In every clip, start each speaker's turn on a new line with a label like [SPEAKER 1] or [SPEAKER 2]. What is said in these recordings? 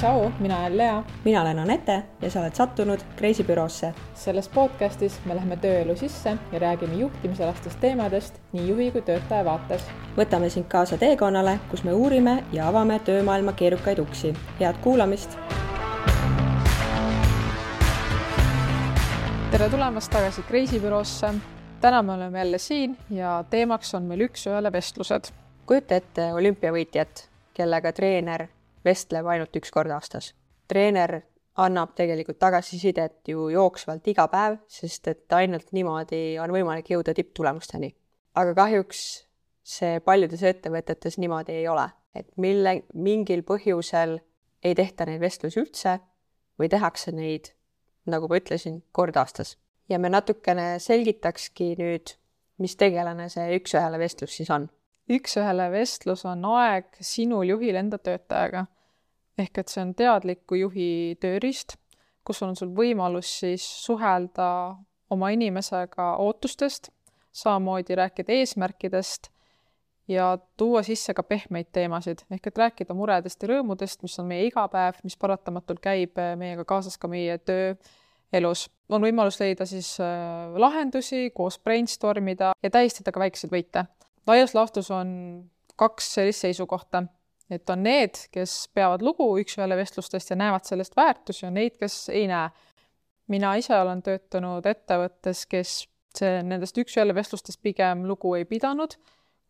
[SPEAKER 1] tšau, mina olen Lea.
[SPEAKER 2] mina olen Anette ja sa oled sattunud Kreisibüroosse.
[SPEAKER 1] selles podcastis me läheme tööelu sisse ja räägime juhtimisalastest teemadest nii juhi kui töötaja vaates.
[SPEAKER 2] võtame sind kaasa teekonnale, kus me uurime ja avame töömaailma keerukaid uksi. head kuulamist.
[SPEAKER 1] tere tulemast tagasi Kreisibüroosse. täna me oleme jälle siin ja teemaks on meil üks-ühele vestlused.
[SPEAKER 2] kujuta ette olümpiavõitjat, kellega treener vestleb ainult üks kord aastas. treener annab tegelikult tagasisidet ju jooksvalt iga päev, sest et ainult niimoodi on võimalik jõuda tipptulemusteni. aga kahjuks see paljudes ettevõtetes niimoodi ei ole, et mille, mingil põhjusel ei tehta neid vestlusi üldse või tehakse neid, nagu ma ütlesin, kord aastas. ja me natukene selgitakski nüüd, mis tegelane see üks-ühele vestlus siis on
[SPEAKER 1] üks-ühele vestlus on aeg sinul juhil enda töötajaga. ehk et see on teadliku juhi tööriist, kus on sul võimalus siis suhelda oma inimesega ootustest, samamoodi rääkida eesmärkidest ja tuua sisse ka pehmeid teemasid, ehk et rääkida muredest ja rõõmudest, mis on meie igapäev, mis paratamatult käib meiega kaasas ka meie tööelus. on võimalus leida siis äh, lahendusi, koos brainstorm ida ja tähistada ka väikseid võite laias laastus on kaks sellist seisukohta, et on need, kes peavad lugu üks-ühele vestlustest ja näevad sellest väärtusi, on neid, kes ei näe. mina ise olen töötanud ettevõttes, kes see, nendest üks-ühele vestlustest pigem lugu ei pidanud,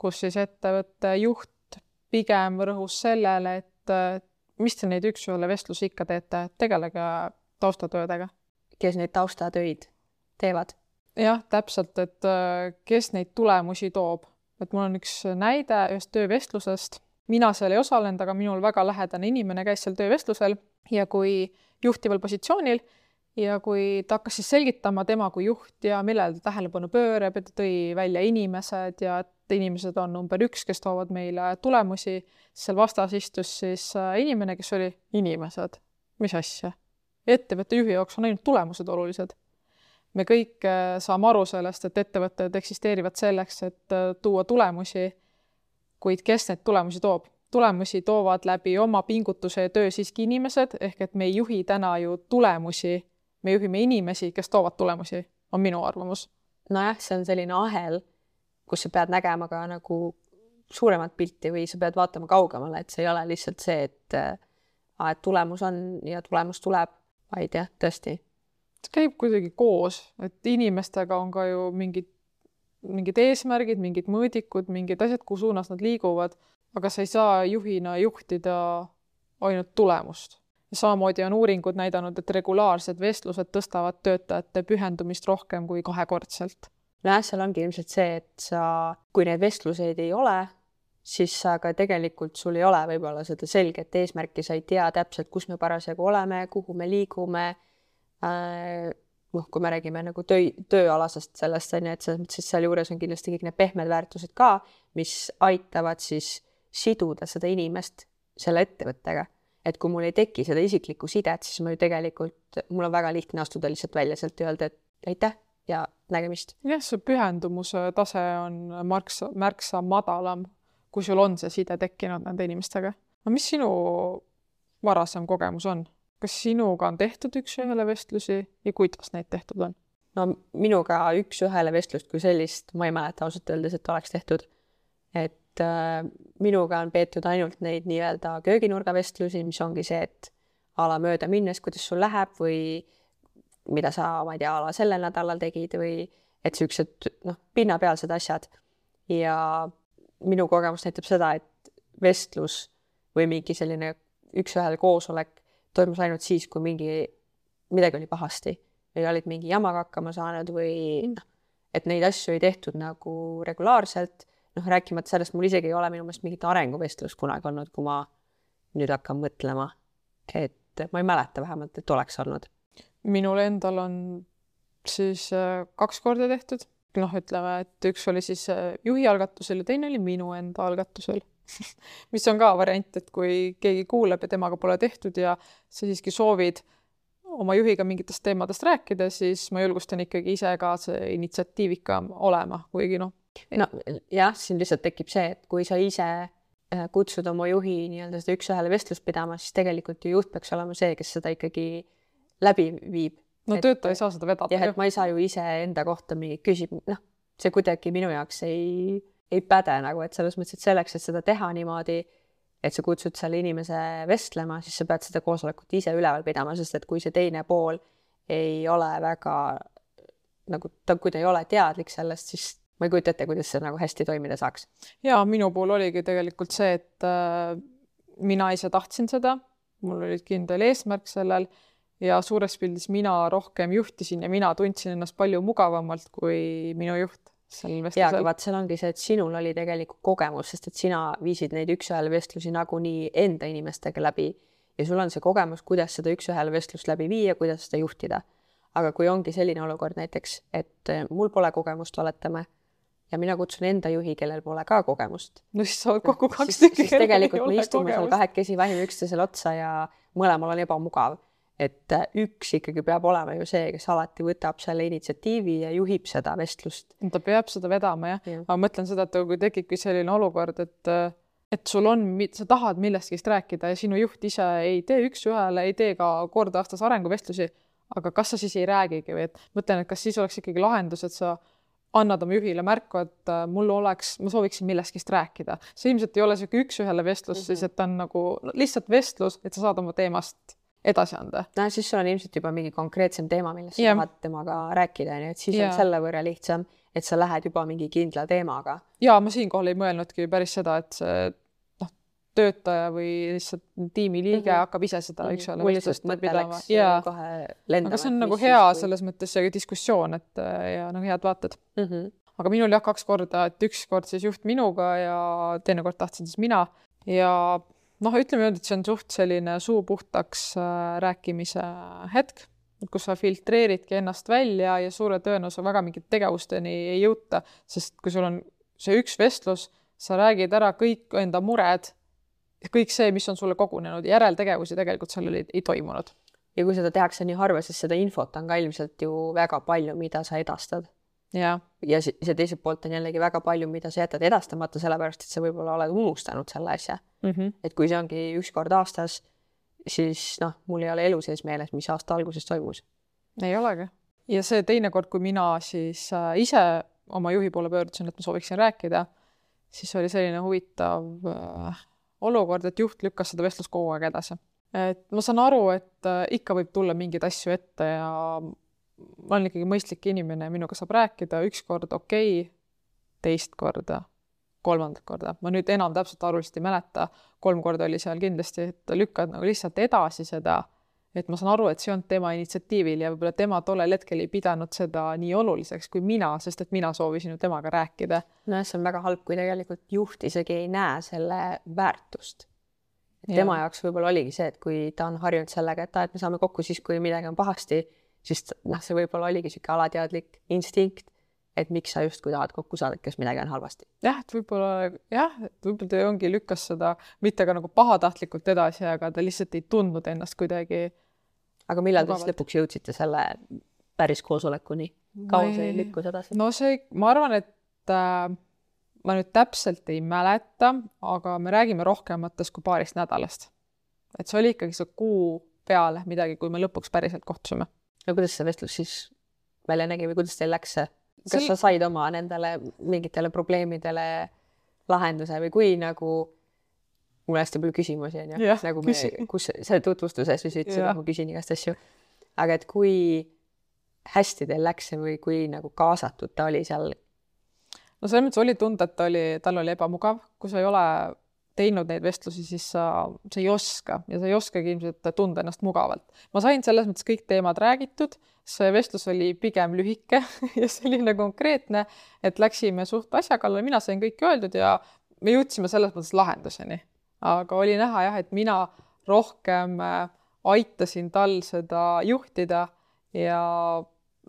[SPEAKER 1] kus siis ettevõtte juht pigem rõhus sellele, et mis te neid üks-ühele vestlusi ikka teete, tegelege taustatöödega.
[SPEAKER 2] kes neid taustatöid teevad?
[SPEAKER 1] jah, täpselt, et kes neid tulemusi toob et mul on üks näide ühest töövestlusest, mina seal ei osalenud, aga minul väga lähedane inimene käis seal töövestlusel ja kui juhtival positsioonil ja kui ta hakkas siis selgitama tema kui juht ja millele ta tähelepanu pöörab ja ta tõi välja inimesed ja et inimesed on number üks, kes toovad meile tulemusi, seal vastas istus siis äh, inimene, kes oli inimesed, mis asja. ettevõtte juhi jaoks on ainult tulemused olulised me kõik äh, saame aru sellest, et ettevõtted eksisteerivad selleks, et äh, tuua tulemusi, kuid kes neid tulemusi toob? tulemusi toovad läbi oma pingutuse ja töö siiski inimesed, ehk et me ei juhi täna ju tulemusi, me juhime inimesi, kes toovad tulemusi, on minu arvamus.
[SPEAKER 2] nojah, see on selline ahel, kus sa pead nägema ka nagu suuremat pilti või sa pead vaatama kaugemale, et see ei ole lihtsalt see, et äh, tulemus on ja tulemus tuleb, vaid jah, tõesti
[SPEAKER 1] käib kuidagi koos, et inimestega on ka ju mingid, mingid eesmärgid, mingid mõõdikud, mingid asjad, kuhu suunas nad liiguvad, aga sa ei saa juhina juhtida ainult tulemust. samamoodi on uuringud näidanud, et regulaarsed vestlused tõstavad töötajate pühendumist rohkem kui kahekordselt.
[SPEAKER 2] nojah, seal ongi ilmselt see, et sa, kui neid vestluseid ei ole, siis sa ka tegelikult, sul ei ole võib-olla seda selget eesmärki, sa ei tea täpselt, kus me parasjagu oleme, kuhu me liigume noh, kui me räägime nagu töö, tööalasest sellest on ju, et selles mõttes, sealjuures on kindlasti kõik need pehmed väärtused ka, mis aitavad siis siduda seda inimest selle ettevõttega. et kui mul ei teki seda isiklikku sidet, siis ma ju tegelikult, mul on väga lihtne astuda lihtsalt välja sealt ja öelda, et aitäh ja nägemist.
[SPEAKER 1] jah, see pühendumuse tase on märksa, märksa madalam, kui sul on see side tekkinud nende inimestega. no mis sinu varasem kogemus on? Kas sinuga on tehtud üks-ühele vestlusi ja kuidas neid tehtud on?
[SPEAKER 2] no minuga üks-ühele vestlust kui sellist ma ei mäleta ausalt öeldes, et oleks tehtud. et äh, minuga on peetud ainult neid nii-öelda kööginurga vestlusi, mis ongi see, et a la mööda minnes, kuidas sul läheb või mida sa, ma ei tea, a la sellel nädalal tegid või et siuksed noh, pinnapealsed asjad. ja minu kogemus näitab seda, et vestlus või mingi selline üks-ühele koosolek toimus ainult siis, kui mingi, midagi oli pahasti või olid mingi jamaga hakkama saanud või noh, et neid asju ei tehtud nagu regulaarselt, noh, rääkimata sellest, mul isegi ei ole minu meelest mingit arenguvestlust kunagi olnud, kui ma nüüd hakkan mõtlema. et ma ei mäleta vähemalt, et oleks olnud.
[SPEAKER 1] minul endal on siis äh, kaks korda tehtud, noh, ütleme, et üks oli siis äh, juhi algatusel ja teine oli minu enda algatusel mis on ka variant, et kui keegi kuuleb ja temaga pole tehtud ja sa siiski soovid oma juhiga mingitest teemadest rääkida, siis ma julgustan ikkagi ise ka see initsiatiivikam olema, kuigi noh.
[SPEAKER 2] no jah, siin lihtsalt tekib see, et kui sa ise äh, kutsud oma juhi nii-öelda seda üks-ühele vestlust pidama, siis tegelikult ju juht peaks olema see, kes seda ikkagi läbi viib.
[SPEAKER 1] no
[SPEAKER 2] Et-
[SPEAKER 1] töötaja ei saa seda vedada
[SPEAKER 2] jah, et ma ei saa ju iseenda kohta mingit küsib-, noh, see kuidagi minu jaoks ei, ei päde nagu, et selles mõttes, et selleks, et seda teha niimoodi, et sa kutsud selle inimese vestlema, siis sa pead seda koosolekut ise üleval pidama, sest et kui see teine pool ei ole väga nagu ta, kui ta ei ole teadlik sellest, siis ma ei kujuta ette, kuidas see nagu hästi toimida saaks.
[SPEAKER 1] ja minu puhul oligi tegelikult see, et äh, mina ise tahtsin seda, mul oli kindel eesmärk sellel ja suures pildis mina rohkem juhtisin ja mina tundsin ennast palju mugavamalt kui minu juht sel
[SPEAKER 2] ja, aga
[SPEAKER 1] vestlusel.
[SPEAKER 2] vaat seal ongi see, et sinul oli tegelikult kogemus, sest et sina viisid neid üks-ühele vestlusi nagunii enda inimestega läbi ja sul on see kogemus, kuidas seda üks-ühele vestlust läbi viia, kuidas seda juhtida. aga kui ongi selline olukord näiteks, et eh, mul pole kogemust, oletame, ja mina kutsun enda juhi, kellel pole ka kogemust,
[SPEAKER 1] no siis sa oled kokku kaks
[SPEAKER 2] siis,
[SPEAKER 1] tükki,
[SPEAKER 2] siis tegelikult me istume seal kahekesi, vahime üksteisele otsa ja mõlemal on ebamugav. Et üks ikkagi peab olema ju see, kes alati võtab selle initsiatiivi ja juhib seda vestlust.
[SPEAKER 1] ta peab seda vedama jah
[SPEAKER 2] Jah.
[SPEAKER 1] ja., aga ma mõtlen seda, et kui tekibki selline olukord, et et sul on, sa tahad millestki rääkida ja sinu juht ise ei tee üks-ühele, ei tee ka kord aastas arenguvestlusi, aga kas sa siis ei räägigi või et mõtlen, et kas siis oleks ikkagi lahendus, et sa annad oma juhile märku, et äh, mul oleks, ma sooviksin millestki rääkida. see ilmselt ei ole niisugune üks-ühele vestlus mm, -hmm. siis et ta on nagu lihtsalt vestlus, et sa saad oma teemast edasi anda.
[SPEAKER 2] no siis sul on ilmselt juba mingi konkreetsem teema, millest sa
[SPEAKER 1] Jah.
[SPEAKER 2] tahad temaga rääkida, onju, et siis
[SPEAKER 1] Jaa.
[SPEAKER 2] on selle võrra lihtsam, et sa lähed juba mingi kindla teemaga.
[SPEAKER 1] ja ma siinkohal ei mõelnudki päris seda, et see noh, töötaja või lihtsalt tiimiliige mm
[SPEAKER 2] Mhm.
[SPEAKER 1] -hmm. hakkab ise seda üks-ühele
[SPEAKER 2] mul lihtsalt mõte
[SPEAKER 1] pidama
[SPEAKER 2] läks
[SPEAKER 1] ja
[SPEAKER 2] kohe lendama.
[SPEAKER 1] aga see on nagu hea selles mõttes see diskussioon, et ja nagu head vaated.
[SPEAKER 2] mm. -hmm.
[SPEAKER 1] aga minul jah, kaks korda, et üks kord siis juht minuga ja teinekord tahtsin siis mina ja noh, ütleme niimoodi, et see on suht selline suu puhtaks äh, rääkimise hetk, kus sa filtreeridki ennast välja ja suure tõenäosusega väga mingite tegevusteni ei jõuta, sest kui sul on see üks vestlus, sa räägid ära kõik enda mured, kõik see, mis on sulle kogunenud, järeltegevusi tegelikult seal oli, ei toimunud.
[SPEAKER 2] ja kui seda tehakse nii harva, siis seda infot on ka ilmselt ju väga palju, mida sa edastad.
[SPEAKER 1] jah,
[SPEAKER 2] ja si- ja teiselt poolt on jällegi väga palju, mida sa jätad edastamata, sellepärast et sa võib-olla oled unustanud selle asja.
[SPEAKER 1] mm -hmm.
[SPEAKER 2] et kui see ongi üks kord aastas, siis noh, mul ei ole elu sees meeles, mis aasta alguses toimus.
[SPEAKER 1] ei olegi. ja see teine kord, kui mina siis äh, ise oma juhi poole pöördusin, et ma sooviksin rääkida, siis oli selline huvitav äh, olukord, et juht lükkas seda vestlust kogu aeg edasi. et ma saan aru, et äh, ikka võib tulla mingeid asju ette ja ma olen ikkagi mõistlik inimene ja minuga saab rääkida üks kord okei okay,, teist korda, kolmandat korda, ma nüüd enam täpselt arvuliselt ei mäleta, kolm korda oli seal kindlasti, et lükkad nagu lihtsalt edasi seda et ma saan aru, et see on tema initsiatiivil ja võib-olla tema tollel hetkel ei pidanud seda nii oluliseks kui mina, sest et mina soovisin ju temaga rääkida.
[SPEAKER 2] nojah, see on väga halb, kui tegelikult juht isegi ei näe selle väärtust.
[SPEAKER 1] Jaa.
[SPEAKER 2] tema jaoks võib-olla oligi see, et kui ta on harjunud sellega, et aa, et me saame kokku siis, kui midagi on pahasti, siis ta- noh, see võib-olla oligi niisugune alateadlik instinkt, et miks sa justkui tahad kokku saada, kas midagi on halvasti.
[SPEAKER 1] jah, et võib-olla jah, et võib-olla ta ongi lükkas seda mitte ka nagu pahatahtlikult edasi, aga ta lihtsalt ei tundnud ennast kuidagi.
[SPEAKER 2] aga millal te siis lõpuks jõudsite selle päris koosolekuni? kaua see lükkus edasi?
[SPEAKER 1] no see, ma arvan, et äh, ma nüüd täpselt ei mäleta, aga me räägime rohkematest kui paarist nädalast. et see oli ikkagi see kuu peale midagi, kui me lõpuks päriselt kohtusime.
[SPEAKER 2] No kuidas see vestlus siis välja nägi või kuidas teil läks see? kas
[SPEAKER 1] Sel-
[SPEAKER 2] sa said oma nendele mingitele probleemidele lahenduse või kui nagu mul on hästi palju küsimusi onju
[SPEAKER 1] Jah,,
[SPEAKER 2] nagu me kus sa tutvustuses sa ütlesid, et ma küsin igast asju. aga et kui hästi teil läks või kui nagu kaasatud ta oli seal?
[SPEAKER 1] no selles mõttes oli tunda, et ta oli, tal oli ebamugav, kui sa ei ole teinud neid vestlusi, siis sa, sa ei oska ja sa ei oskagi ilmselt tunda ennast mugavalt. ma sain selles mõttes kõik teemad räägitud, see vestlus oli pigem lühike ja selline konkreetne, et läksime suht asja kallale, mina sain kõik öeldud ja me jõudsime selles mõttes lahenduseni. aga oli näha jah, et mina rohkem äh, aitasin tal seda juhtida ja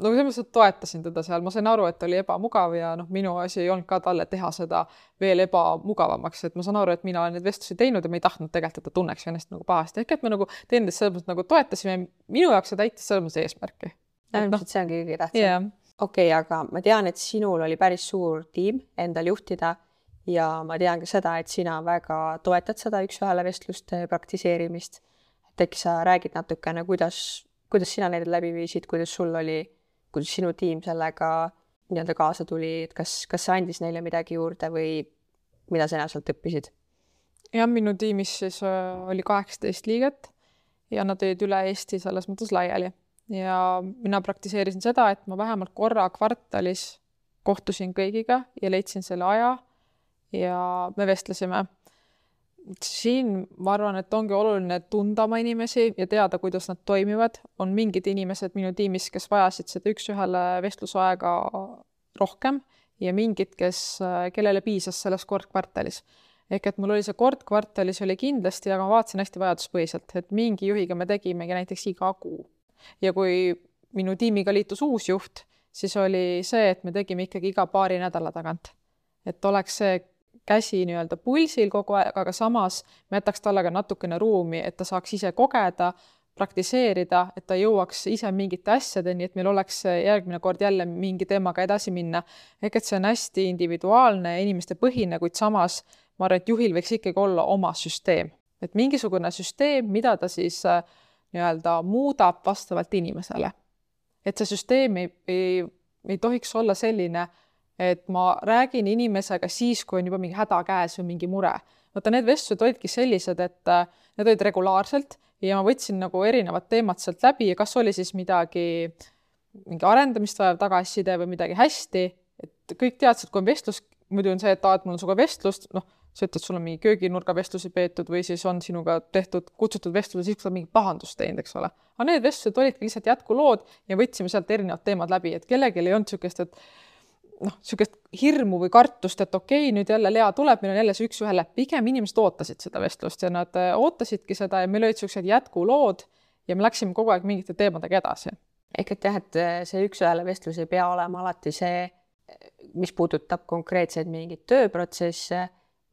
[SPEAKER 1] no selles mõttes, et toetasin teda seal, ma sain aru, et oli ebamugav ja noh, minu asi ei olnud ka talle teha seda veel ebamugavamaks, et ma saan aru, et mina olen neid vestlusi teinud ja ma ei tahtnud tegelikult, et ta tunneks ennast nagu pahasti, ehk et me nagu teineteist selles mõttes nagu toetasime, minu jaoks see täitis selles mõttes eesmärki.
[SPEAKER 2] ilmselt see ongi kõige tähtsam.
[SPEAKER 1] jah,
[SPEAKER 2] okei okay,, aga ma tean, et sinul oli päris suur tiim endal juhtida ja ma tean ka seda, et sina väga toetad seda üks-ühele vestluste praktiseerimist. et äkki sa räägid natukene, kuidas, kuidas sina neid läbi viisid, kuidas sul oli, kuidas sinu tiim sellega nii-öelda kaasa tuli, et kas, kas see andis neile midagi juurde või mida sina sealt õppisid?
[SPEAKER 1] jah, minu tiimis siis äh, oli kaheksateist liiget ja nad olid üle Eesti selles mõttes laiali ja mina praktiseerisin seda, et ma vähemalt korra kvartalis kohtusin kõigiga ja leidsin selle aja ja me vestlesime. Siin ma arvan, et ongi oluline tunda oma inimesi ja teada, kuidas nad toimivad. on mingid inimesed minu tiimis, kes vajasid seda üks-ühele vestlusaega rohkem ja mingid, kes, kellele piisas sellest kord kvartalis ehk et mul oli see kord kvartalis oli kindlasti, aga ma vaatasin hästi vajaduspõhiselt, et mingi juhiga me tegimegi näiteks iga kuu. ja kui minu tiimiga liitus uus juht, siis oli see, et me tegime ikkagi iga paari nädala tagant. et oleks see käsi nii-öelda pulsil kogu aeg, aga samas me jätaks talle ka natukene ruumi, et ta saaks ise kogeda, praktiseerida, et ta jõuaks ise mingite asjadeni, et meil oleks järgmine kord jälle mingi teemaga edasi minna. ehk et see on hästi individuaalne ja inimestepõhine, kuid samas ma arvan, et juhil võiks ikkagi olla oma süsteem, et mingisugune süsteem, mida ta siis äh, nii-öelda muudab vastavalt inimesele. et see süsteem ei, ei, ei tohiks olla selline et ma räägin inimesega siis, kui on juba mingi häda käes või mingi mure. vaata, need vestlused olidki sellised, et äh, need olid regulaarselt ja ma võtsin nagu erinevad teemad sealt läbi ja kas oli siis midagi, mingi arendamist vajav tagasiside või midagi hästi, et kõik teadsid, kui on vestlus, muidu on see, et aa, et mul on sinuga vestlust, noh, sa ütled, sul on mingi kööginurga vestlusi peetud või siis on sinuga tehtud, kutsutud vestlus, siis kui sa oled mingit pahandust teinud, eks ole. aga need vestlused olidki lihtsalt jätkulood ja võtsime sealt erinevad teemad läbi, et kellelgi ei olnud niisugust, et noh, niisugust hirmu või kartust, et okei okay,, nüüd jälle Lea tuleb, meil on jälle see üks-ühele, pigem inimesed ootasid seda vestlust ja nad äh, ootasidki seda ja meil olid niisugused jätkulood ja me läksime kogu aeg mingite teemadega edasi.
[SPEAKER 2] ehk et jah, et äh, see üks-ühele vestlus ei pea olema alati see, mis puudutab konkreetseid mingeid tööprotsesse,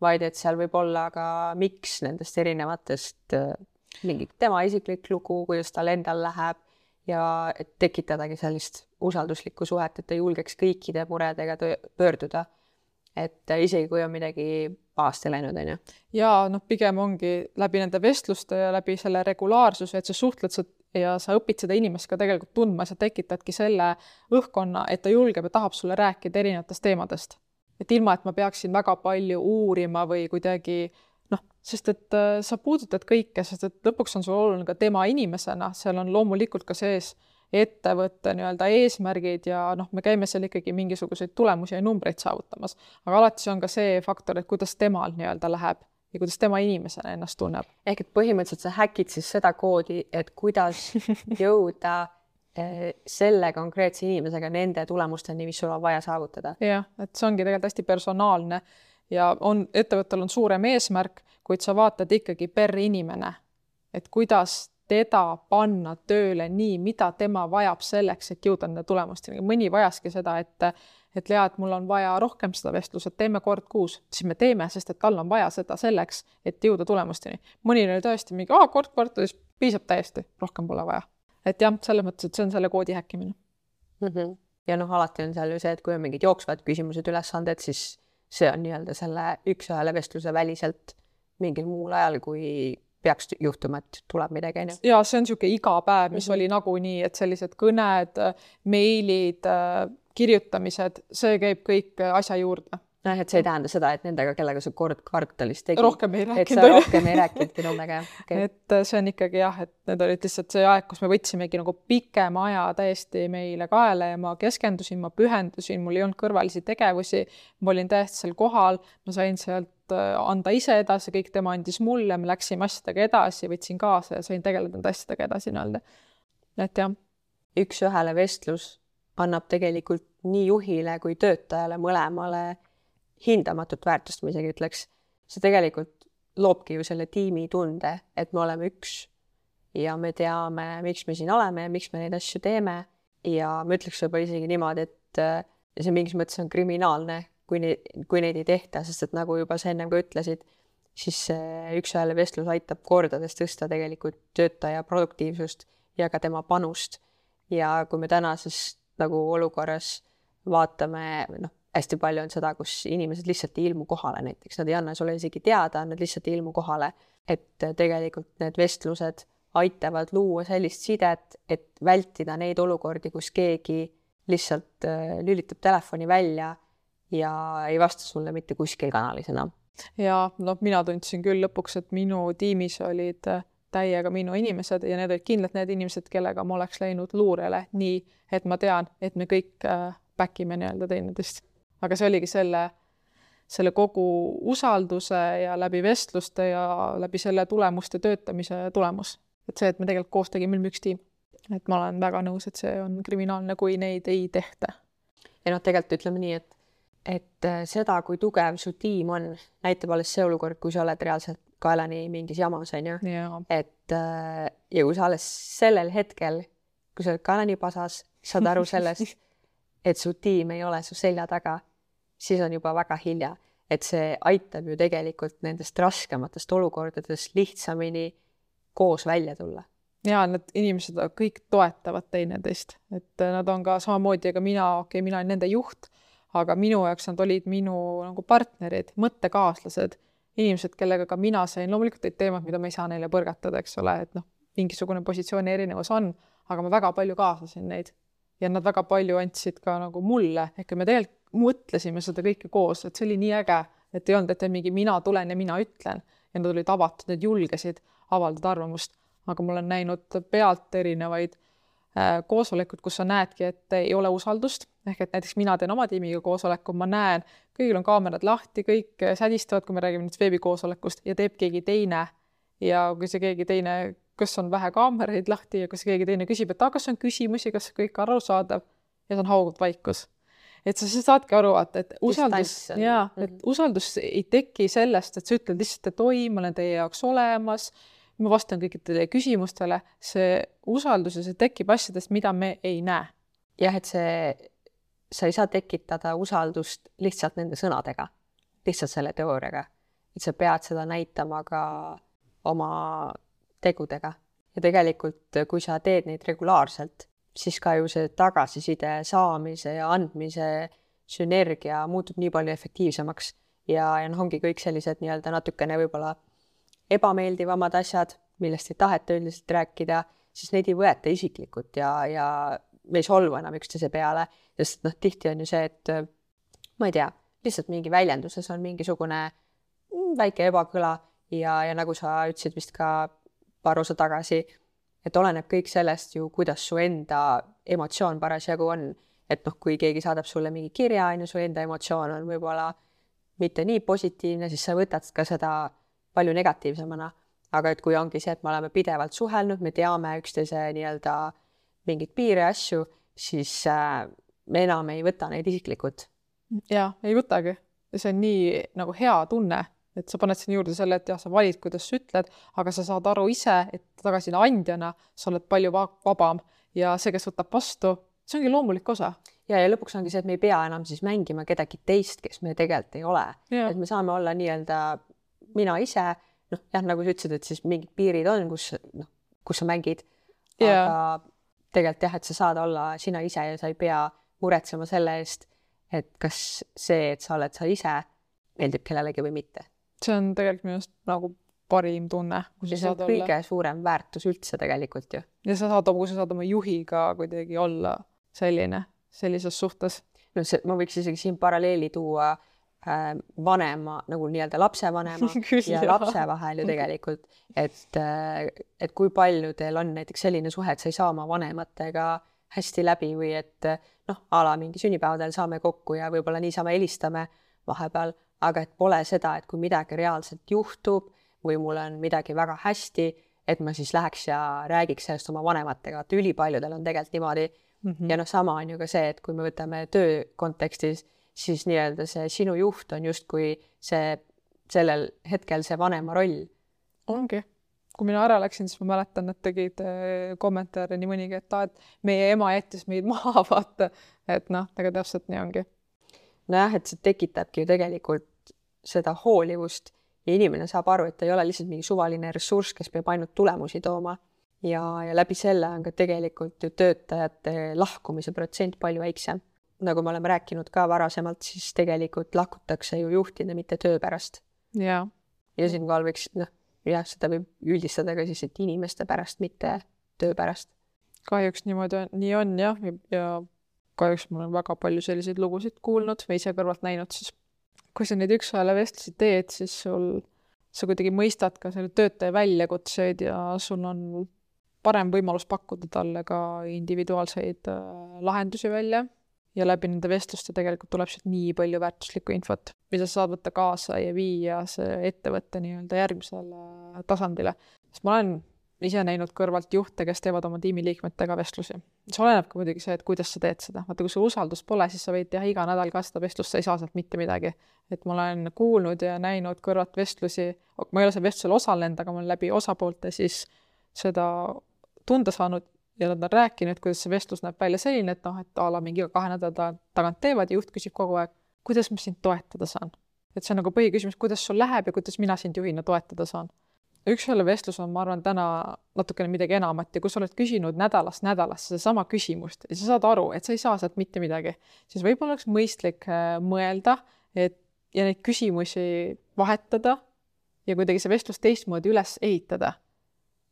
[SPEAKER 2] vaid et seal võib olla ka miks nendest erinevatest, äh, mingi tema isiklik lugu, kuidas tal endal läheb ja tekitadagi sellist usalduslikku suhet, et ta julgeks kõikide muredega pöörduda. et isegi, kui on midagi pahasti läinud, on ju.
[SPEAKER 1] ja noh, pigem ongi läbi nende vestluste ja läbi selle regulaarsuse, et sa suhtled sa ja sa õpid seda inimest ka tegelikult tundma, sa tekitadki selle õhkkonna, et ta julgeb ja tahab sulle rääkida erinevatest teemadest. et ilma, et ma peaksin väga palju uurima või kuidagi noh, sest et äh, sa puudutad kõike, sest et lõpuks on sul oluline ka tema inimesena, seal on loomulikult ka sees ettevõtte nii-öelda eesmärgid ja noh, me käime seal ikkagi mingisuguseid tulemusi ja numbreid saavutamas, aga alati see on ka see faktor, et kuidas temal nii-öelda läheb ja kuidas tema inimesena ennast tunneb.
[SPEAKER 2] ehk et põhimõtteliselt sa häkid siis seda koodi, et kuidas jõuda eh, selle konkreetse inimesega nende tulemusteni, mis sul on vaja saavutada.
[SPEAKER 1] jah, et see ongi tegelikult hästi personaalne ja on, ettevõttel on suurem eesmärk, kuid sa vaatad ikkagi per inimene, et kuidas teda panna tööle nii, mida tema vajab selleks, et jõuda nende tulemusteni. mõni vajaski seda, et et Lea, et mul on vaja rohkem seda vestlust, et teeme kord kuus, siis me teeme, sest et tal on vaja seda selleks, et jõuda tulemusteni. mõni oli tõesti mingi, kord kvartalis piisab täiesti, rohkem pole vaja. et jah, selles mõttes, et see on selle koodi häkkimine
[SPEAKER 2] mm. -hmm. ja noh, alati on seal ju see, et kui on mingid jooksvad küsimused, ülesanded, siis see on nii-öelda selle üks-ühele vestluse väliselt mingil muul ajal, kui peaks juhtuma, et tuleb midagi, on ju.
[SPEAKER 1] ja see on niisugune iga päev, mis mm -hmm. oli nagunii, et sellised kõned, meilid, kirjutamised, see käib kõik asja juurde
[SPEAKER 2] noh, et see ei tähenda seda, et nendega, kellega sa kord kvartalis tegid.
[SPEAKER 1] rohkem ei rääkinud.
[SPEAKER 2] rohkem ei rääkinudki nendega, jah
[SPEAKER 1] okay.. et äh, see on ikkagi jah, et need olid lihtsalt see aeg, kus me võtsimegi nagu pikema aja täiesti meile kaela ja ma keskendusin, ma pühendusin, mul ei olnud kõrvalisi tegevusi, ma olin täiesti seal kohal, ma sain sealt anda ise edasi, kõik tema andis mulle, me läksime asjadega edasi, võtsin kaasa ja sain tegeleda nende asjadega edasi nii-öelda. et jah.
[SPEAKER 2] üks-ühele vestlus annab tegelikult nii juhile kui töötajale mõlemale hindamatut väärtust, ma isegi ütleks. see tegelikult loobki ju selle tiimitunde, et me oleme üks ja me teame, miks me siin oleme ja miks me neid asju teeme. ja ma ütleks võib-olla isegi niimoodi, et äh, see mingis mõttes on kriminaalne, kui neid, kui neid ei tehta, sest et nagu juba sa ennem ka ütlesid, siis üks-ühele vestlus aitab kordades tõsta tegelikult töötaja produktiivsust ja ka tema panust. ja kui me tänases nagu olukorras vaatame, noh, hästi palju on seda, kus inimesed lihtsalt ei ilmu kohale, näiteks nad ei anna sulle isegi teada, nad lihtsalt ei ilmu kohale. et tegelikult need vestlused aitavad luua sellist sidet, et vältida neid olukordi, kus keegi lihtsalt äh, lülitab telefoni välja ja ei vasta sulle mitte kuskil kanalis enam.
[SPEAKER 1] ja noh, mina tundsin küll lõpuks, et minu tiimis olid äh, täiega minu inimesed ja need olid kindlalt need inimesed, kellega ma oleks läinud luurele, nii et ma tean, et me kõik äh, back ime nii-öelda teineteist. aga see oligi selle, selle kogu usalduse ja läbi vestluste ja läbi selle tulemuste töötamise tulemus. et see, et me tegelikult koos tegime, üks tiim. et ma olen väga nõus, et see on kriminaalne, kui neid ei tehta.
[SPEAKER 2] ja noh, tegelikult ütleme nii, et et äh, seda, kui tugev su tiim on, näitab alles see olukord, kui sa oled reaalselt kaelani mingis jamas, on ju. et äh, ja kui sa alles sellel hetkel, kui sa oled kaelani pasas, saad aru sellest, et su tiim ei ole su selja taga, siis on juba väga hilja. et see aitab ju tegelikult nendest raskematest olukordadest lihtsamini koos välja tulla
[SPEAKER 1] ja need inimesed kõik toetavad teineteist, et nad on ka samamoodi, ega mina, okei okay,, mina olen nende juht, aga minu jaoks nad olid minu nagu partnerid, mõttekaaslased inimesed, kellega ka mina sain, loomulikult olid teemad, mida ma ei saa neile põrgatada, eks ole, et noh, mingisugune positsiooni erinevus on, aga ma väga palju kaasasin neid. Ja nad väga palju andsid ka nagu mulle, ehk me tegelikult mõtlesime seda kõike koos, et see oli nii äge, et ei olnud, et mingi mina tulen ja mina ütlen. Ja nad olid avatud, nad julgesid avaldada arvamust, aga ma olen näinud pealt erinevaid koosolekud, kus sa näedki, et ei ole usaldust, ehk et näiteks mina teen oma tiimiga koosoleku, ma näen, kõigil on kaamerad lahti, kõik sädistavad, kui me räägime nüüd veebikoosolekust ja teeb keegi teine. Ja kui see keegi teine, kas on vähe kaameraid lahti ja kas keegi teine küsib, et kas on küsimusi, kas kõik arusaadav? Ja see on haugud vaikus. et sa siis saadki aru, vaata, et usaldus, jaa, et mhm. usaldus ei teki sellest, et sa ütled lihtsalt, et oi, ma olen teie jaoks olemas ma vastan kõikidele küsimustele, see usaldus ja see tekib asjadest, mida me ei näe.
[SPEAKER 2] jah, et see, sa ei saa tekitada usaldust lihtsalt nende sõnadega, lihtsalt selle teooriaga, et sa pead seda näitama ka oma tegudega. Ja tegelikult, kui sa teed neid regulaarselt, siis ka ju see tagasiside saamise ja andmise sünergia muutub nii palju efektiivsemaks. Ja, ja noh, ongi kõik sellised nii-öelda natukene võib-olla ebameeldivamad asjad, millest ei taheta üldiselt rääkida, siis neid ei võeta isiklikult ja, ja me ei solvu enam üksteise peale, sest noh, tihti on ju see, et ma ei tea, lihtsalt mingi väljenduses on mingisugune väike ebakõla ja, ja nagu sa ütlesid vist ka paar osa tagasi, et oleneb kõik sellest ju, kuidas su enda emotsioon parasjagu on. et noh, kui keegi saadab sulle mingi kirja, on ju, su enda emotsioon on võib-olla mitte nii positiivne, siis sa võtad ka seda palju negatiivsemana. aga et kui ongi see, et me oleme pidevalt suhelnud, me teame üksteise nii-öelda mingeid piire ja asju, siis äh, me enam ei võta neid isiklikult.
[SPEAKER 1] jaa, ei võtagi. see on nii nagu hea tunne, et sa paned sinna juurde selle, et jah, sa valid, kuidas sa ütled, aga sa saad aru ise, et tagasiside andjana sa oled palju vabam ja see, kes võtab vastu, see ongi loomulik osa
[SPEAKER 2] ja, ja lõpuks ongi see, et me ei pea enam siis mängima kedagi teist, kes me tegelikult ei ole. et me saame olla nii-öelda mina ise, noh jah, nagu sa ütlesid, et siis mingid piirid on, kus noh, kus sa mängid yeah.. aga tegelikult jah, et sa saad olla sina ise ja sa ei pea muretsema selle eest, et kas see, et sa oled sa ise, meeldib kellelegi või mitte.
[SPEAKER 1] see on tegelikult minu arust nagu parim tunne.
[SPEAKER 2] see on kõige olla... suurem väärtus üldse tegelikult ju.
[SPEAKER 1] ja sa saad, kui sa saad oma juhiga kuidagi olla selline, sellises suhtes.
[SPEAKER 2] no see, ma võiks isegi siin paralleeli tuua Äh, vanema nagu nii-öelda lapsevanema ja lapse vahel ju tegelikult, et, äh, et kui palju teil on näiteks selline suhe, et sa ei saa oma vanematega hästi läbi või et noh, a la mingi sünnipäevadel saame kokku ja võib-olla niisama helistame vahepeal, aga et pole seda, et kui midagi reaalselt juhtub või mul on midagi väga hästi, et ma siis läheks ja räägiks sellest oma vanematega, et ülipaljudel on tegelikult niimoodi mm. -hmm. ja noh, sama on ju ka see, et kui me võtame töö kontekstis siis nii-öelda see sinu juht on justkui see, sellel hetkel see vanema roll.
[SPEAKER 1] ongi. kui mina ära läksin, siis ma mäletan, nad tegid äh, kommentaare nii mõnigi, et aa, et meie ema jättis meid maha, vaata. et noh, ega täpselt nii ongi.
[SPEAKER 2] nojah, et see tekitabki ju tegelikult seda hoolivust ja inimene saab aru, et ta ei ole lihtsalt mingi suvaline ressurss, kes peab ainult tulemusi tooma. ja, ja läbi selle on ka tegelikult ju töötajate lahkumise protsent palju väiksem nagu me oleme rääkinud ka varasemalt, siis tegelikult lahkutakse ju juhtide, mitte töö pärast.
[SPEAKER 1] jaa.
[SPEAKER 2] ja siinkohal võiks, noh, jah, seda võib üldistada ka siis, et inimeste pärast, mitte töö pärast.
[SPEAKER 1] kahjuks niimoodi on, nii on jah, ja kahjuks ma olen väga palju selliseid lugusid kuulnud või ise kõrvalt näinud, siis kui sa neid üks-ühele vestlusi teed, siis sul, sa kuidagi mõistad ka selle töötaja väljakutseid ja sul on parem võimalus pakkuda talle ka individuaalseid äh, lahendusi välja ja läbi nende vestluste tegelikult tuleb sealt nii palju väärtuslikku infot, mida sa saad võtta kaasa ja viia see ettevõtte nii-öelda järgmisele tasandile. sest ma olen ise näinud kõrvalt juhte, kes teevad oma tiimiliikmetega vestlusi. see oleneb ka muidugi see, et kuidas sa teed seda. vaata, kui sul usaldust pole, siis sa võid teha iga nädal ka seda vestlust, sa ei saa sealt mitte midagi. et ma olen kuulnud ja näinud kõrvalt vestlusi, ma ei ole seal vestlusel osalenud, aga ma olen läbi osapoolte siis seda tunda saanud ja nad on rääkinud, kuidas see vestlus näeb välja selline, et noh, et a la mingi kahe nädala tagant teevad ja juht küsib kogu aeg, kuidas ma sind toetada saan. et see on nagu põhiküsimus, kuidas sul läheb ja kuidas mina sind juhina toetada saan. üks-ühele vestlus on, ma arvan, täna natukene midagi enamat ja kui sa oled küsinud nädalast nädalasse sedasama küsimust ja sa saad aru, et sa ei saa sealt mitte midagi, siis võib-olla oleks mõistlik äh, mõelda, et ja neid küsimusi vahetada ja kuidagi see vestlus teistmoodi üles ehitada.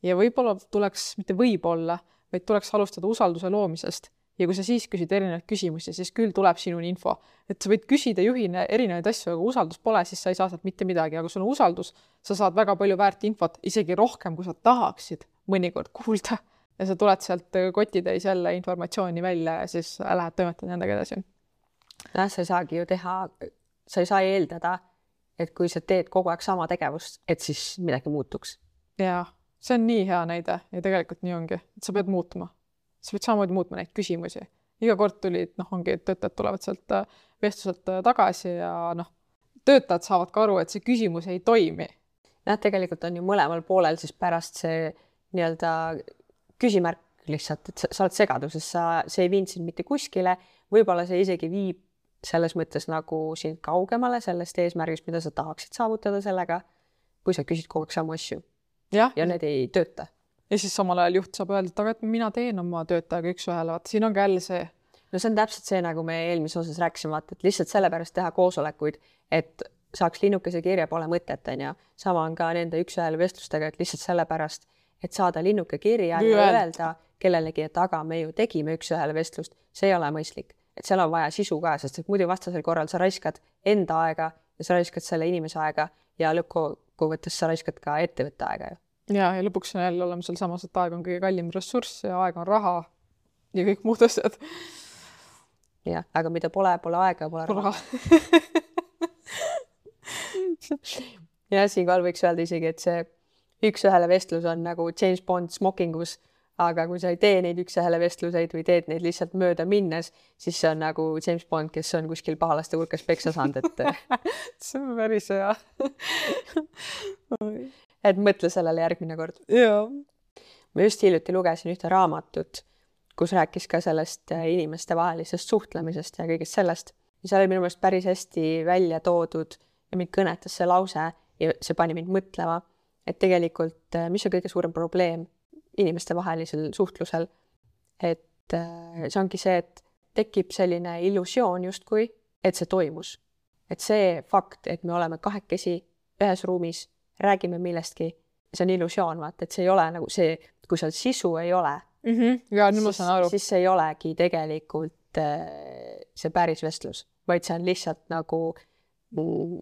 [SPEAKER 1] ja võib-olla tuleks, mitte võib-olla vaid tuleks alustada usalduse loomisest. ja kui sa siis küsid erinevaid küsimusi, siis küll tuleb sinuni info. et sa võid küsida juhina erinevaid asju, aga usaldust pole, siis sa ei saa sealt mitte midagi, aga kui sul on usaldus, sa saad väga palju väärt infot, isegi rohkem, kui sa tahaksid mõnikord kuulda. ja sa tuled sealt kotitäis jälle informatsiooni välja ja siis lähed toimetad nendega edasi.
[SPEAKER 2] jah, sa ei saagi ju teha, sa ei saa eeldada, et kui sa teed kogu aeg sama tegevust, et siis midagi muutuks.
[SPEAKER 1] jah see on nii hea näide ja tegelikult nii ongi, et sa pead muutma. sa pead samamoodi muutma neid küsimusi. iga kord tulid, noh, ongi, töötajad tulevad sealt äh, vestluselt äh, tagasi ja noh, töötajad saavad ka aru, et see küsimus ei toimi.
[SPEAKER 2] jah, tegelikult on ju mõlemal poolel siis pärast see nii-öelda küsimärk lihtsalt, et sa, sa oled segaduses, sa, see ei viinud sind mitte kuskile, võib-olla see isegi viib selles mõttes nagu sind kaugemale sellest eesmärgist, mida sa tahaksid saavutada sellega, kui sa küsid kogu aeg samu asju
[SPEAKER 1] ja,
[SPEAKER 2] ja need ei tööta.
[SPEAKER 1] ja siis samal ajal juht saab öelda, et aga et mina teen oma töötajaga üks-ühele, vaata siin on ka jälle see.
[SPEAKER 2] no see on täpselt see, nagu me eelmises osas rääkisime, vaata, et lihtsalt sellepärast teha koosolekuid, et saaks linnukese kirja, pole mõtet, on ju. sama on ka nende üks-ühele vestlustega, et lihtsalt sellepärast, et saada linnuke kirja ja öelda kellelegi, et aga me ju tegime üks-ühele vestlust, see ei ole mõistlik. et seal on vaja sisu ka, sest et muidu vastasel korral sa raiskad enda aega ja sa raiskad selle inimese aega ja lõppkokkuvõttes sa raiskad ka ettevõtte aega ju.
[SPEAKER 1] ja, ja lõpuks on jälle oleme sealsamas, et aeg on kõige kallim ressurss ja aeg on raha ja kõik muud asjad.
[SPEAKER 2] jah, aga mida pole, pole aega, pole raha,
[SPEAKER 1] raha.
[SPEAKER 2] ja siinkohal võiks öelda isegi, et see üks-ühele vestlus on nagu James Bond smokingus aga kui sa ei tee neid üks-ühele vestluseid või teed neid lihtsalt mööda minnes, siis see on nagu James Bond, kes on kuskil pahalaste hulkas peksa saanud, et
[SPEAKER 1] see on päris hea
[SPEAKER 2] et mõtle sellele järgmine kord. ma just hiljuti lugesin ühte raamatut, kus rääkis ka sellest äh, inimestevahelisest suhtlemisest ja kõigest sellest. seal oli minu meelest päris hästi välja toodud ja mind kõnetas see lause ja see pani mind mõtlema, et tegelikult, äh, mis on kõige suurem probleem inimestevahelisel suhtlusel. et äh, see ongi see, et tekib selline illusioon justkui, et see toimus. et see fakt, et me oleme kahekesi ühes ruumis, räägime millestki, see on illusioon, vaata, et see ei ole nagu see, kui seal sisu ei ole
[SPEAKER 1] mm. -hmm. ja nüüd ma saan aru.
[SPEAKER 2] siis see ei olegi tegelikult äh, see päris vestlus, vaid see on lihtsalt nagu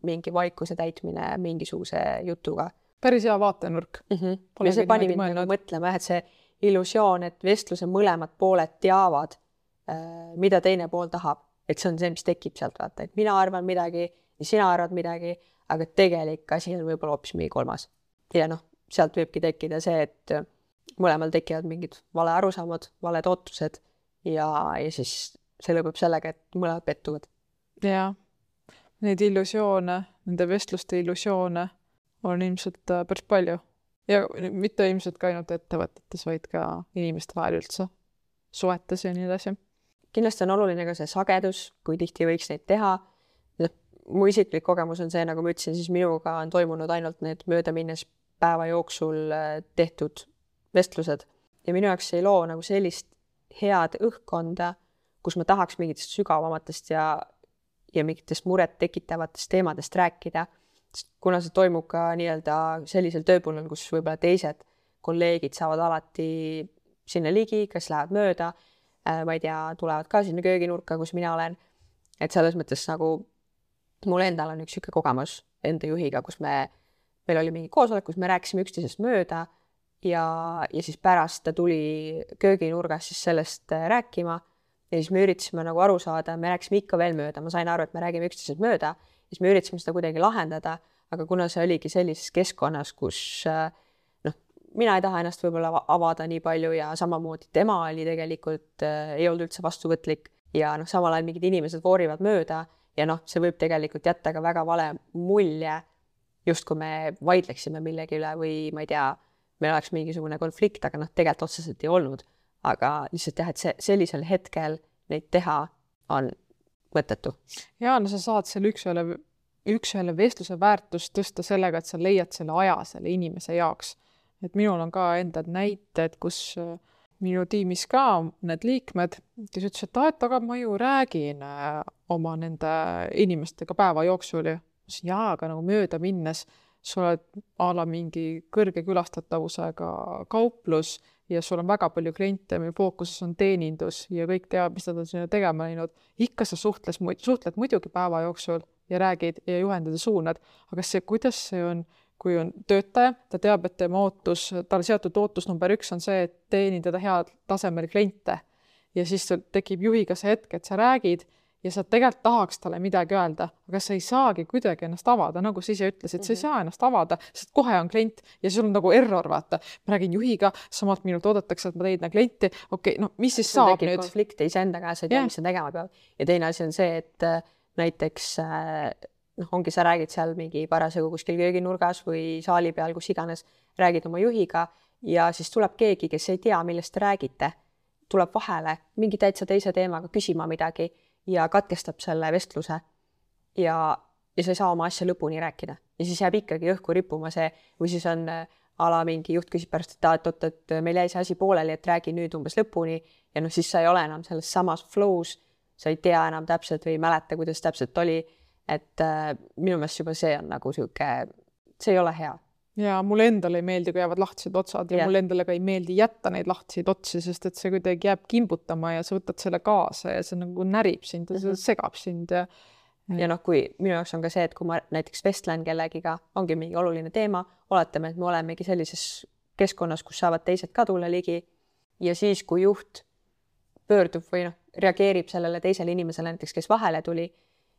[SPEAKER 2] mingi vaikuse täitmine mingisuguse jutuga
[SPEAKER 1] päris hea vaatenurk
[SPEAKER 2] mm. -hmm. ja see pani mind nagu mõtlema jah, et see illusioon, et vestluse mõlemad pooled teavad äh,, mida teine pool tahab, et see on see, mis tekib sealt vaata, et mina arvan midagi ja sina arvad midagi, aga tegelik asi on võib-olla hoopis mingi kolmas. ja noh, sealt võibki tekkida see, et mõlemal tekivad mingid valearusaamad, valed ootused ja, ja siis see lõpeb sellega, et mõlemad pettuvad.
[SPEAKER 1] jaa, neid illusioone, nende vestluste illusioone on ilmselt äh, päris palju. ja mitte ilmselt ka ainult ettevõtetes, vaid ka inimeste vahel üldse, suhetes ja nii edasi.
[SPEAKER 2] kindlasti on oluline ka see sagedus, kui tihti võiks neid teha. noh, mu isiklik kogemus on see, nagu ma ütlesin, siis minuga on toimunud ainult need möödaminnes päeva jooksul äh, tehtud vestlused ja minu jaoks ei loo nagu sellist head õhkkonda, kus ma tahaks mingitest sügavamatest ja, ja mingitest muret tekitavatest teemadest rääkida, kuna see toimub ka nii-öelda sellisel tööpõllul, kus võib-olla teised kolleegid saavad alati sinna ligi, kes lähevad mööda, ma ei tea, tulevad ka sinna kööginurka, kus mina olen, et selles mõttes nagu mul endal on üks niisugune kogemus enda juhiga, kus me, meil oli mingi koosolek, kus me rääkisime üksteisest mööda ja, ja siis pärast ta tuli kööginurgas siis sellest äh, rääkima ja siis me üritasime nagu aru saada, me rääkisime ikka veel mööda, ma sain aru, et me räägime üksteisest mööda, siis me üritasime seda kuidagi lahendada, aga kuna see oligi sellises keskkonnas, kus äh, noh, mina ei taha ennast võib-olla avada nii palju ja samamoodi tema oli tegelikult äh,, ei olnud üldse vastuvõtlik ja noh, samal ajal mingid inimesed voorivad mööda ja noh, see võib tegelikult jätta ka väga vale mulje, justkui me vaidleksime millegi üle või ma ei tea meil oleks mingisugune konflikt, aga noh, tegelikult otseselt ei olnud. aga lihtsalt jah, et see sellisel hetkel neid teha on mõttetu.
[SPEAKER 1] ja no sa saad selle üks-ühele, üks-ühele vestluse väärtust tõsta sellega, et sa leiad selle aja selle inimese jaoks. et minul on ka endad näited, kus äh, minu tiimis ka need liikmed, kes ütlesid, et aa, et aga ma ju räägin äh, oma nende inimestega päeva jooksul ja ütlesin jaa, aga nagu mööda minnes sa oled a la mingi kõrge külastatavusega kauplus ja sul on väga palju kliente, mille fookuses on teenindus ja kõik teavad, mis nad on sinna tegema läinud. ikka sa suhtles, suhtled muidugi päeva jooksul ja räägid ja juhendad ja suunad, aga see, kuidas see on, kui on töötaja, ta teab, et tema ootus, talle seatud ootus number üks on see, et teenindada head tasemel kliente. ja siis tekib juhiga see hetk, et sa räägid ja sa tegelikult tahaks talle midagi öelda, aga sa ei saagi kuidagi ennast avada, nagu sa ise ütlesid, sa ei mhm. saa ennast avada, sest kohe on klient ja sul on nagu error, vaata. ma räägin juhiga, samalt minult oodatakse, et ma teenindan klienti, okei okay,, no mis siis saab nüüd?
[SPEAKER 2] konflikt iseendaga, sa ei tea yeah., mis sa tegema pead. ja teine asi on see, et äh, näiteks äh, noh, ongi, sa räägid seal mingi parasjagu kuskil kööginurgas või saali peal, kus iganes, räägid oma juhiga ja siis tuleb keegi, kes ei tea, millest te räägite, tuleb vahele mingi täitsa teise teemaga küsima midagi ja katkestab selle vestluse. Ja, ja sa ei saa oma asja lõpuni rääkida. Ja siis jääb ikkagi õhku rippuma see või siis on äh, a la mingi juht küsib pärast, et oot, et meil jäi see asi pooleli, et räägi nüüd umbes lõpuni. Ja noh, siis sa ei ole enam selles samas flow's, sa ei tea enam täpselt või ei mäleta, kuidas täpselt oli. et äh, minu meelest juba see on nagu sihuke, see ei ole hea
[SPEAKER 1] ja mulle endale ei meeldi, kui jäävad lahtised otsad ja, ja mulle endale ka ei meeldi jätta neid lahtiseid otsi, sest et see kuidagi jääb kimbutama ja sa võtad selle kaasa ja see nagu närib sind ja mm -hmm. segab sind ja
[SPEAKER 2] ja noh, kui minu jaoks on ka see, et kui ma näiteks vestlen kellegiga, ongi mingi oluline teema, oletame, et me olemegi sellises keskkonnas, kus saavad teised ka tulla ligi ja siis, kui juht pöördub või noh, reageerib sellele teisele inimesele näiteks, kes vahele tuli,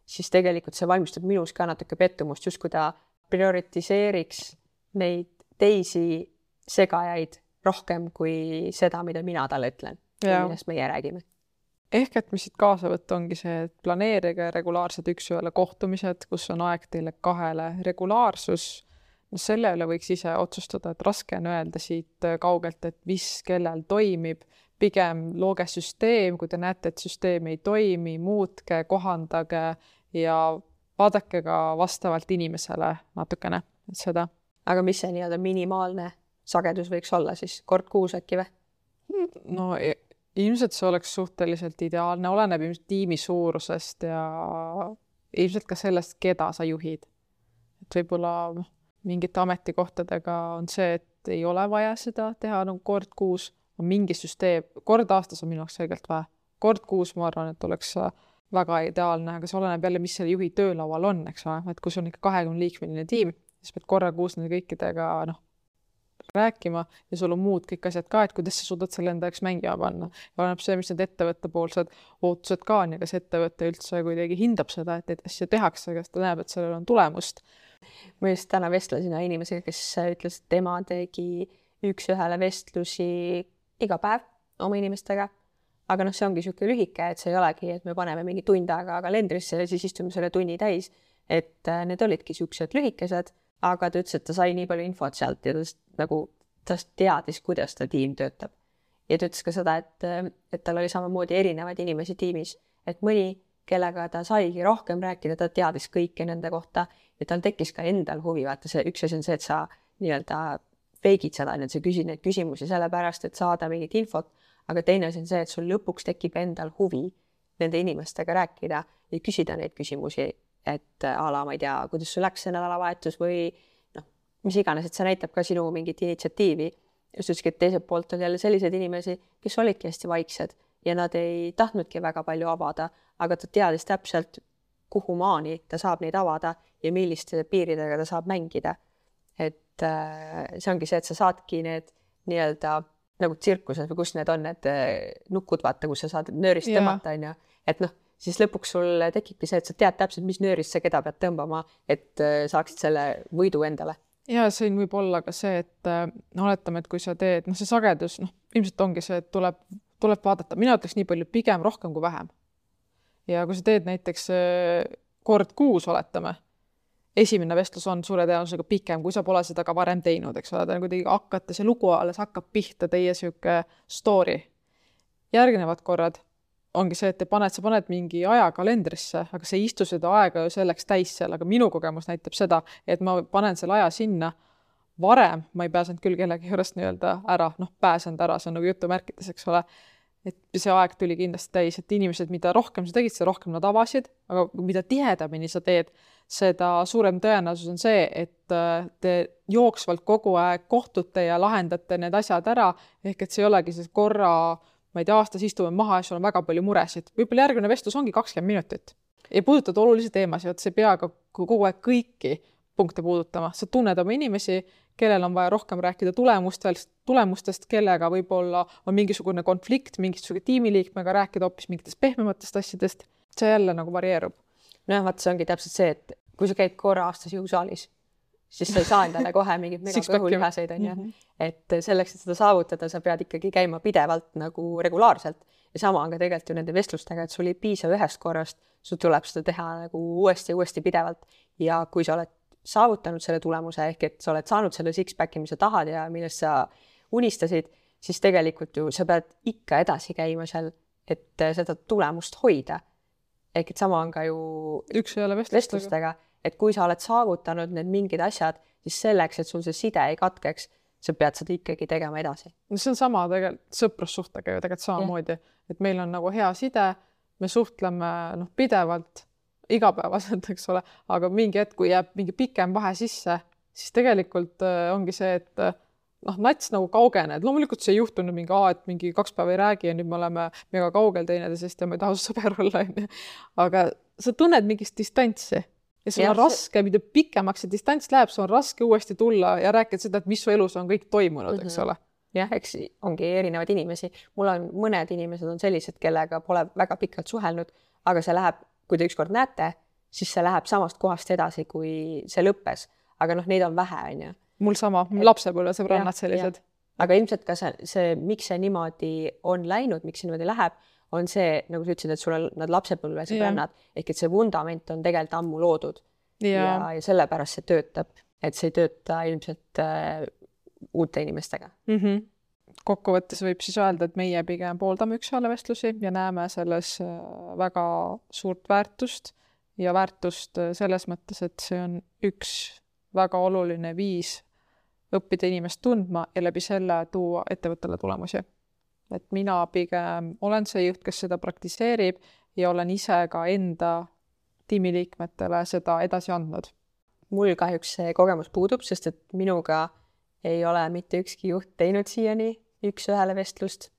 [SPEAKER 2] siis tegelikult see valmistab minus ka natuke pettumust, justkui ta prioritiseeriks neid teisi segajaid rohkem kui seda, mida mina talle ütlen ja millest meie räägime.
[SPEAKER 1] ehk et mis siit kaasa võtta, ongi see, et planeerige regulaarsed üks-ühele kohtumised, kus on aeg teile kahele, regulaarsus, no selle üle võiks ise otsustada, et raske on öelda siit kaugelt, et mis kellel toimib, pigem looge süsteem, kui te näete, et süsteem ei toimi, muutke, kohandage ja vaadake ka vastavalt inimesele natukene seda
[SPEAKER 2] aga mis see nii-öelda minimaalne sagedus võiks olla siis, kord kuus äkki või?
[SPEAKER 1] no ilmselt see oleks suhteliselt ideaalne, oleneb ilmselt tiimi suurusest ja ilmselt ka sellest, keda sa juhid. et võib-olla noh, mingite ametikohtadega on see, et ei ole vaja seda teha nagu kord kuus, on mingi süsteem, kord aastas on minu jaoks selgelt vähe. kord kuus, ma arvan, et oleks väga ideaalne, aga see oleneb jälle, mis selle juhi töölaual on, eks ole, et kui sul on ikka kahekümne liikmeline tiim siis pead korra kuus nende kõikidega noh, rääkima ja sul on muud kõik asjad ka, et kuidas sa suudad selle enda jaoks mängima panna. oleneb see, mis need ettevõttepoolsed ootused ka on ja kas ettevõte üldse kuidagi hindab seda, et neid asju tehakse, kas ta näeb, et sellel on tulemust.
[SPEAKER 2] ma just täna vestlesin ühe inimesega, kes ütles, et tema tegi üks-ühele vestlusi iga päev oma inimestega. aga noh, see ongi niisugune lühike, et see ei olegi, et me paneme mingi tund aega kalendrisse ja siis istume selle tunni täis. et äh, need olidki niisugused lühikesed aga ta ütles, et ta sai nii palju infot sealt ja ta nagu, ta teadis, kuidas ta tiim töötab. ja ta ütles ka seda, et, et tal oli samamoodi erinevaid inimesi tiimis, et mõni, kellega ta saigi rohkem rääkida, ta teadis kõike nende kohta ja tal tekkis ka endal huvi, vaata see üks asi on see, et sa nii-öelda feigid seda, onju, et sa küsid neid küsimusi sellepärast, et saada mingit infot, aga teine asi on see, et sul lõpuks tekib endal huvi nende inimestega rääkida ja küsida neid küsimusi, et a la ma ei tea, kuidas sul läks see nädalavahetus või noh, mis iganes, et see näitab ka sinu mingit initsiatiivi. just ütleski, et teiselt poolt on jälle selliseid inimesi, kes olidki hästi vaiksed ja nad ei tahtnudki väga palju avada, aga ta teadis täpselt, kuhu maani ta saab neid avada ja milliste piiridega ta saab mängida. et äh, see ongi see, et sa saadki need nii-öelda nagu tsirkuses või kus need on, need äh, nukud, vaata, kus sa saad nöörist tõmmata, onju. et noh, siis lõpuks sul tekibki see, et sa tead täpselt, mis nöörist sa keda pead tõmbama, et äh, saaksid selle võidu endale.
[SPEAKER 1] ja siin võib olla ka see, et äh, no oletame, et kui sa teed, noh, see sagedus, noh, ilmselt ongi see, et tuleb, tuleb vaadata, mina ütleks nii palju, pigem rohkem kui vähem. ja kui sa teed näiteks äh, kord kuus, oletame, esimene vestlus on suure tõenäosusega pikem, kui sa pole seda ka varem teinud, eks ole, te kuidagi hakkate, see lugu alles hakkab pihta, teie sihuke story. järgnevad korrad ongi see, et te paned, sa paned mingi aja kalendrisse, aga sa ei istu seda aega ju selleks täis seal, aga minu kogemus näitab seda, et ma panen selle aja sinna. varem ma ei pääsenud küll kellegi juurest nii-öelda ära, noh, pääsenud ära, see on nagu jutumärkides, eks ole. et see aeg tuli kindlasti täis, et inimesed, mida rohkem sa tegid, seda rohkem nad avasid, aga mida tihedamini sa teed, seda suurem tõenäosus on see, et äh, te jooksvalt kogu aeg kohtute ja lahendate need asjad ära, ehk et see ei olegi see korra ma ei tea, aastas istume maha ja sul on väga palju muresid, võib-olla järgmine vestlus ongi kakskümmend minutit. Ja puudutad olulisi teemasid, et sa ei pea ka kogu aeg kõiki punkte puudutama, sa tunned oma inimesi, kellel on vaja rohkem rääkida tulemustest, tulemustest, kellega võib-olla on mingisugune konflikt mingisuguse tiimiliikmega, rääkida hoopis mingitest pehmematest asjadest, see jälle nagu varieerub.
[SPEAKER 2] nojah, vaata, see ongi täpselt see, et kui sa käid korra aastas jõusaalis, siis sa ei saa endale kohe mingeid megakõhulihaseid, onju.
[SPEAKER 1] Mhm.
[SPEAKER 2] et selleks, et seda saavutada, sa pead ikkagi käima pidevalt nagu regulaarselt ja sama on ka tegelikult ju nende vestlustega, et sul ei piisa ühest korrast, sul tuleb seda teha nagu uuesti ja uuesti pidevalt ja kui sa oled saavutanud selle tulemuse ehk et sa oled saanud selle six-pack'i, mis sa tahad ja millest sa unistasid, siis tegelikult ju sa pead ikka edasi käima seal, et seda tulemust hoida. ehk et sama on ka ju
[SPEAKER 1] üks ei ole vestlustega.
[SPEAKER 2] vestlustega, et kui sa oled saavutanud need mingid asjad, siis selleks, et sul see side ei katkeks, sa pead seda ikkagi tegema edasi.
[SPEAKER 1] no see on sama tegelikult sõprussuhtega ju tegelikult samamoodi, et meil on nagu hea side, me suhtleme noh, pidevalt, igapäevaselt, eks ole, aga mingi hetk, kui jääb mingi pikem vahe sisse, siis tegelikult äh, ongi see, et äh, noh, nats nagu kaugened, loomulikult see ei juhtunud mingi, et mingi kaks päeva ei räägi ja nüüd me oleme mega kaugel teineteisest ja ma ei taha su sõber olla, onju. aga sa tunned mingit distantsi ja sul on raske, mida pikemaks see distants läheb, sul on raske uuesti tulla ja rääkida seda, et mis su elus on kõik toimunud, eks
[SPEAKER 2] Mhm.
[SPEAKER 1] ole.
[SPEAKER 2] jah, eks ongi erinevaid inimesi, mul on mõned inimesed on sellised, kellega pole väga pikalt suhelnud, aga see läheb, kui te ükskord näete, siis see läheb samast kohast edasi, kui see lõppes. aga noh, neid on vähe, onju.
[SPEAKER 1] mul sama, lapsepõlvesõbrannad sellised.
[SPEAKER 2] aga ilmselt ka see, see, miks see niimoodi on läinud, miks see niimoodi läheb, on see, nagu sa ütlesid, et sul on need lapsepõlvesõbrannad ehk et see vundament on tegelikult ammu loodud
[SPEAKER 1] ja,
[SPEAKER 2] ja, ja, sellepärast see töötab, et see ei tööta ilmselt äh, uute inimestega.
[SPEAKER 1] mm -hmm. kokkuvõttes võib siis öelda, et meie pigem pooldame üks-ühele vestlusi ja näeme selles äh, väga suurt väärtust ja väärtust äh, selles mõttes, et see on üks väga oluline viis õppida inimest tundma ja läbi selle tuua ettevõttele tulemusi. Et mina pigem olen see juht, kes seda praktiseerib ja olen ise ka enda tiimiliikmetele seda edasi andnud.
[SPEAKER 2] mul kahjuks see kogemus puudub, sest et minuga ei ole mitte ükski juht teinud siiani üks-ühele vestlust.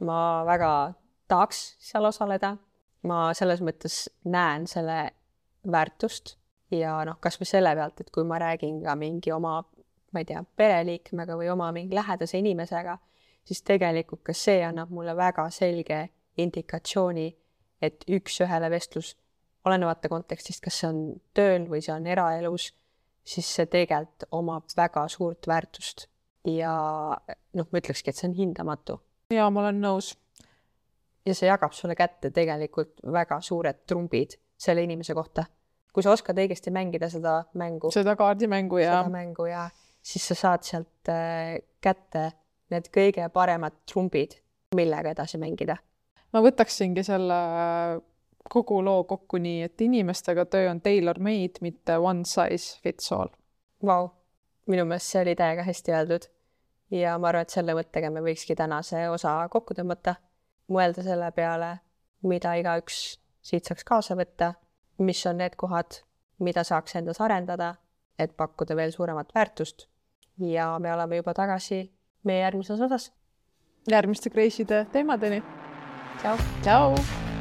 [SPEAKER 2] ma väga tahaks seal osaleda. ma selles mõttes näen selle väärtust ja noh, kasvõi selle pealt, et kui ma räägin ka mingi oma, ma ei tea, pereliikmega või oma mingi lähedase inimesega, siis tegelikult ka see annab mulle väga selge indikatsiooni, et üks-ühele vestlus olenemata kontekstist, kas see on tööl või see on eraelus, siis see tegelikult omab väga suurt väärtust. ja noh, ma ütlekski, et see on hindamatu
[SPEAKER 1] ja ma olen nõus.
[SPEAKER 2] ja see jagab sulle kätte tegelikult väga suured trumbid selle inimese kohta. kui sa oskad õigesti mängida seda mängu,
[SPEAKER 1] seda kaardimängu ja
[SPEAKER 2] seda mängu ja siis sa saad sealt äh, kätte need kõige paremad trumbid, millega edasi mängida.
[SPEAKER 1] ma võtaksingi selle kogu loo kokku nii, et inimestega töö on tailor-made, mitte one size fits all.
[SPEAKER 2] Vau, minu meelest see oli täiega hästi öeldud. ja ma arvan, et selle mõttega me võikski tänase osa kokku tõmmata. mõelda selle peale, mida igaüks siit saaks kaasa võtta, mis on need kohad, mida saaks endas arendada, et pakkuda veel suuremat väärtust. ja me oleme juba tagasi meie järgmises osas.
[SPEAKER 1] järgmiste Kreiside teemadeni.
[SPEAKER 2] tšau.
[SPEAKER 1] tšau.